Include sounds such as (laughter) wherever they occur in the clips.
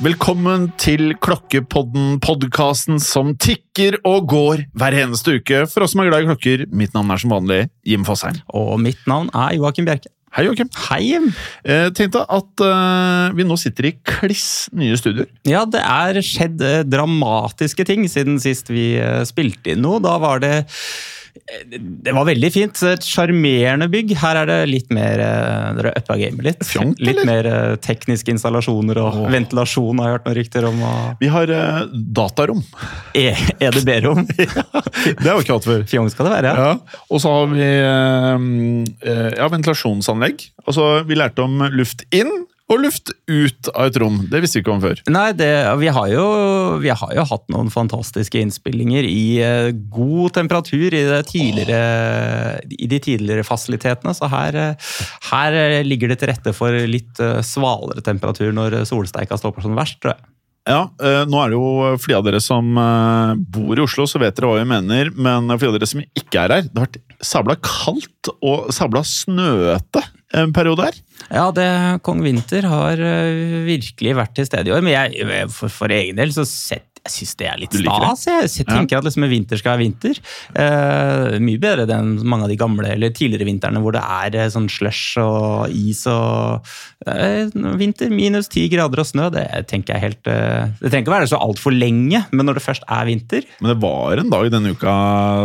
Velkommen til Klokkepodden, podkasten som tikker og går hver eneste uke for oss som er glad i klokker. Mitt navn er som vanlig Jim Fosheim. Og mitt navn er Joakim Bjerke. Hei, Joakim. Hei, Jim. Eh, tenkte at eh, vi nå sitter i kliss nye studioer. Ja, det er skjedd eh, dramatiske ting siden sist vi eh, spilte inn noe. Da var det det var veldig fint. Et sjarmerende bygg. Her er det litt mer eh, Dere uppa gamet litt. Fjongt, litt mer eh, tekniske installasjoner og Åh. ventilasjon har jeg hørt noen rykter om. Og Vi har uh, datarom. e EDB-rom. (laughs) Det har vi ikke hatt før. Fjong skal det være. ja. Ja, Og så har vi uh, ja, ventilasjonsanlegg. Altså, vi lærte om luft inn og luft ut av et rom. Det visste vi ikke om før. Nei, det, vi, har jo, vi har jo hatt noen fantastiske innspillinger i eh, god temperatur i, tidligere, i de tidligere fasilitetene. Så her, eh, her eh, ligger det til rette for litt svalere temperatur når solsteika står på som verst, tror jeg. Ja, eh, nå er det jo for de av dere som eh, bor i Oslo, så vet dere hva vi mener. Men for av dere som ikke er her, det har vært sabla kaldt og sabla snøete en periode her. Ja, det, kong Vinter har eh, virkelig vært til stede i år. Men jeg, for, for egen del så sett, jeg syns det er litt stas. Jeg, tenker at liksom vinter skal være vinter. Eh, mye bedre enn mange av de gamle eller tidligere vintrene hvor det er eh, sånn slush og is og eh, Vinter minus ti grader og snø, det tenker jeg helt eh, Det trenger ikke å være så altfor lenge, men når det først er vinter Men det var en dag denne uka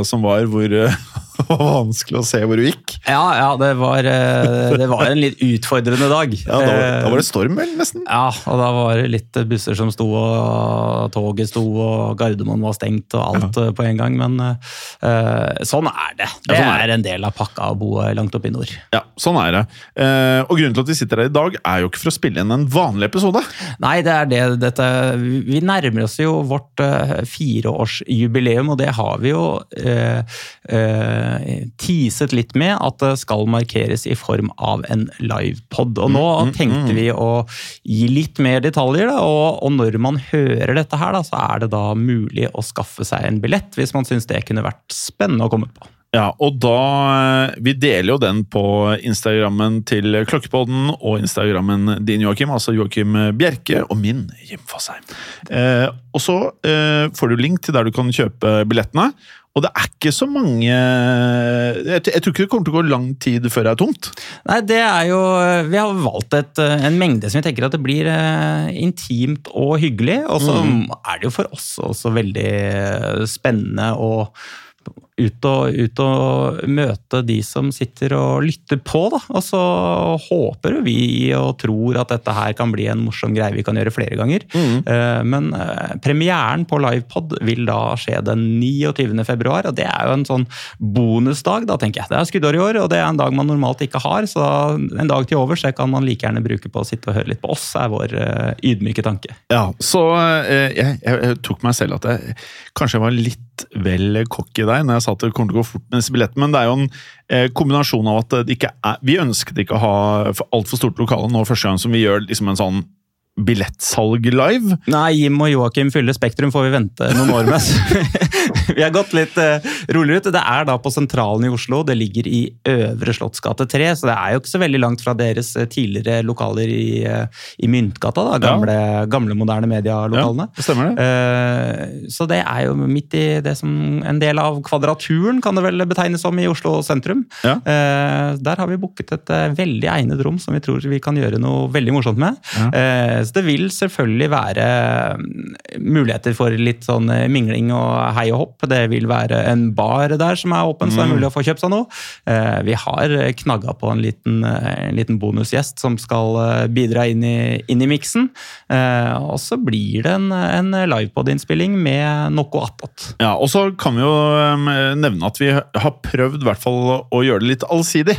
som var hvor eh, det var vanskelig å se hvor du gikk. Ja, ja, det var, eh, det var en litt utfordrende dag. (laughs) Ja, da, Eh, da var det storm, vel? Nesten. Ja, og da var det litt busser som sto, og toget sto, og Gardermoen var stengt, og alt ja. på en gang. Men uh, sånn er det. Det sånn er er en del av pakka å bo langt oppe i nord. Ja, sånn er det. Uh, og grunnen til at vi sitter her i dag, er jo ikke for å spille inn en vanlig episode. Nei, det er det. Dette, vi nærmer oss jo vårt uh, fireårsjubileum, og det har vi jo Uh, eh, teaset litt med at det skal markeres i form av en livepod. Og nå Mm, mm, tenkte mm. vi å gi litt mer detaljer, da, og, og når man hører dette her, da, så er det da mulig å skaffe seg en billett, hvis man syns det kunne vært spennende å komme på. Ja, og da eh, Vi deler jo den på Instagrammen til Klokkepodden og Instagrammen din, Joakim. Altså Joakim Bjerke og min, Jim Fosheim. Eh, og så eh, får du link til der du kan kjøpe billettene. Og det er ikke så mange Jeg, jeg tror ikke det kommer til å gå lang tid før det er tomt. Nei, det er jo Vi har valgt et, en mengde som vi tenker at det blir eh, intimt og hyggelig. Og så er det jo for oss også veldig spennende å ut og, ut og møte de som sitter og lytter på. Da. Og så håper vi og tror at dette her kan bli en morsom greie vi kan gjøre flere ganger. Mm. Men eh, premieren på Livepod vil da skje den 29. februar, og det er jo en sånn bonusdag, da tenker jeg. Det er skuddår i år, og det er en dag man normalt ikke har, så en dag til overs så kan man like gjerne bruke på å sitte og høre litt på oss, er vår eh, ydmyke tanke. Ja, så eh, jeg, jeg, jeg tok meg selv at jeg kanskje jeg var litt vel cocky der når jeg sa at det kommer til å gå fort med disse billettene, men det er jo en eh, kombinasjon av at det ikke er Vi ønsket ikke å ha for altfor stort lokale nå første gang som vi gjør liksom en sånn billettsalg live. Nei, Jim og Joakim fyller Spektrum får vi vente noen år med. (laughs) vi har gått litt uh, roligere ut. Det er da på sentralen i Oslo. Det ligger i Øvre Slottsgate 3, så det er jo ikke så veldig langt fra deres eh, tidligere lokaler i, eh, i Myntgata. da, Gamle, gamle moderne medialokalene. Ja, stemmer det. Eh, Så det er jo midt i det som en del av kvadraturen, kan det vel betegnes som, i Oslo sentrum. Ja. Eh, Der har vi booket et eh, veldig egnet rom som vi tror vi kan gjøre noe veldig morsomt med. Ja. Så det vil selvfølgelig være mm, muligheter for litt sånn eh, mingling og hei og hopp. Det vil være en bar der som er åpen, så det er mulig å få kjøpt seg noe. Eh, Vi har knagga på en liten, eh, en liten bonusgjest som skal bidra inn i, inn i miksen. Og så blir det en, en livepod-innspilling med noe attåt. Ja, og så kan vi jo um, nevne at vi har prøvd i hvert fall å gjøre det litt allsidig.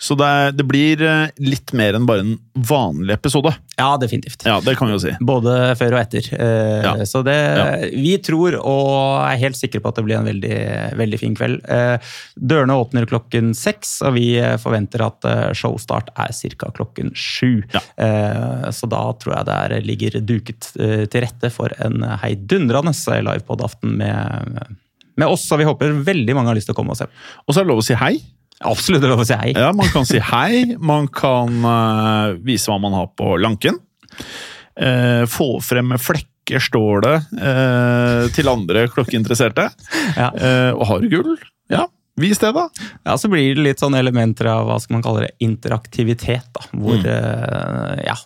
Så det, det blir litt mer enn bare en vanlig episode. Ja, definitivt. Ja, det kan vi jo si. Både før og etter. Eh, Ja. Så det, Ja. vi tror og er helt sikre på at det blir en veldig, veldig fin kveld. Eh, Dørene åpner klokken seks, og vi forventer at eh, showstart er ca. klokken sju. Ja. Eh, Så da tror jeg det er, ligger duket eh, til rette for en heidundrende livepod-aften med, med oss, og vi håper veldig mange har lyst til å komme og se. Og så er det lov å si hei. Absolutt lov å si hei. Ja, Man kan si hei, man kan uh, vise hva man har på lanken. Uh, få frem flekker, står det, uh, til andre klokkeinteresserte. Ja. Eh, og har du gull, ja, vis det, da. Ja, så blir det litt sånn elementer av hva skal man kalle det, interaktivitet. da, Hvor Mm. ja,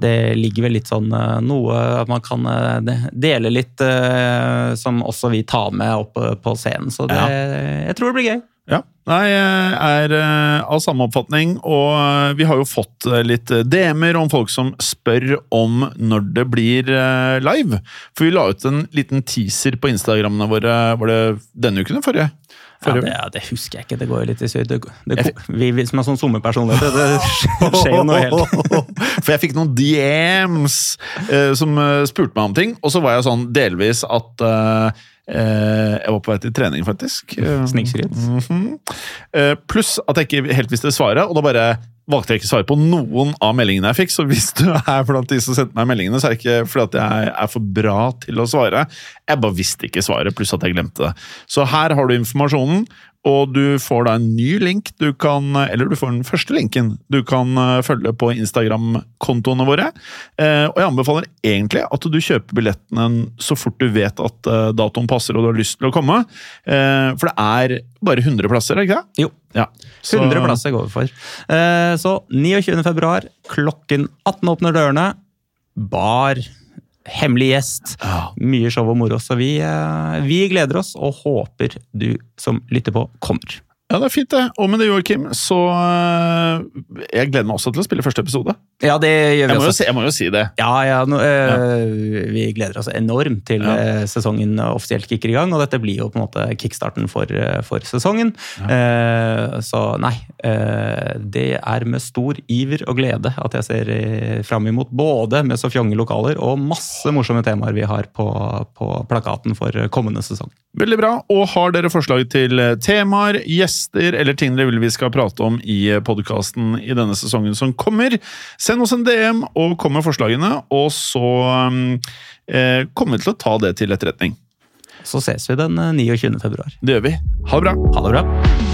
det ligger vel litt sånn noe at man kan dele litt som også vi tar med opp på scenen. Så det, jeg tror det blir gøy. Ja, Nei, jeg er eh, av samme oppfatning, og eh, vi har jo fått eh, litt DM-er om folk som spør om når det blir live. For vi la ut en liten teaser på Instagrammene våre, var det denne uken eller forrige? Ja, forrige? det, ja, det husker jeg ikke, det går jo litt i. Det, det, vi, vi som er sånn sommerpersonligheter, det skjer jo noe helt (laughs) For jeg fikk noen DMs eh, som spurte meg om ting, og så var jeg sånn delvis at eh, Jeg var på vei til trening, faktisk. Snikskritt. Mm -hmm. Eh, pluss at jeg ikke helt visste svaret, og da bare valgte jeg ikke å svare på noen av meldingene jeg fikk. Så hvis du er blant de som sendte meg meldingene, så er det ikke fordi at jeg er for bra til å svare. Jeg bare visste ikke svaret, pluss at jeg glemte det. Så her har du informasjonen. Og du får da en ny link, du kan, eller du får den første linken du kan eh, følge på Instagram-kontoene våre. Eh, og jeg anbefaler egentlig at du kjøper billettene så fort du vet at eh, datoen passer og du har lyst til å komme. For det er bare 100 plasser, er ikke det? Jo. Ja. Så- 100 plasser går vi for. Så 29. februar, klokken 18 åpner dørene. Bar, hemmelig gjest. Mye show og moro. Så vi, eh, vi gleder oss og håper du som lytter på, kommer. Ja, det er fint, det. Og med det, Joakim, så øh, Jeg gleder meg også til å spille første episode. Ja, det gjør vi Jeg må jo også. si, jeg må jo si det. Ja, ja, nå, eh, Vi gleder oss enormt til Ja. eh, sesongen offisielt kicker i gang. Og dette blir jo på en måte kickstarten for, eh, for sesongen. Eh, så nei, Uh, det er med stor iver og glede at jeg ser eh, fram imot både med så fjonge lokaler og masse morsomme temaer vi har på, på plakaten for kommende sesong. Veldig bra. Og har dere forslag til eh, temaer, gjester eller ting dere vil vi skal prate om i podkasten i denne sesongen som kommer, send oss en DM og kom med forslagene, og så eh, kommer vi til å ta det til etterretning. Så ses vi den eh, 29. februar. Det gjør vi. Ha det bra. Ha det bra.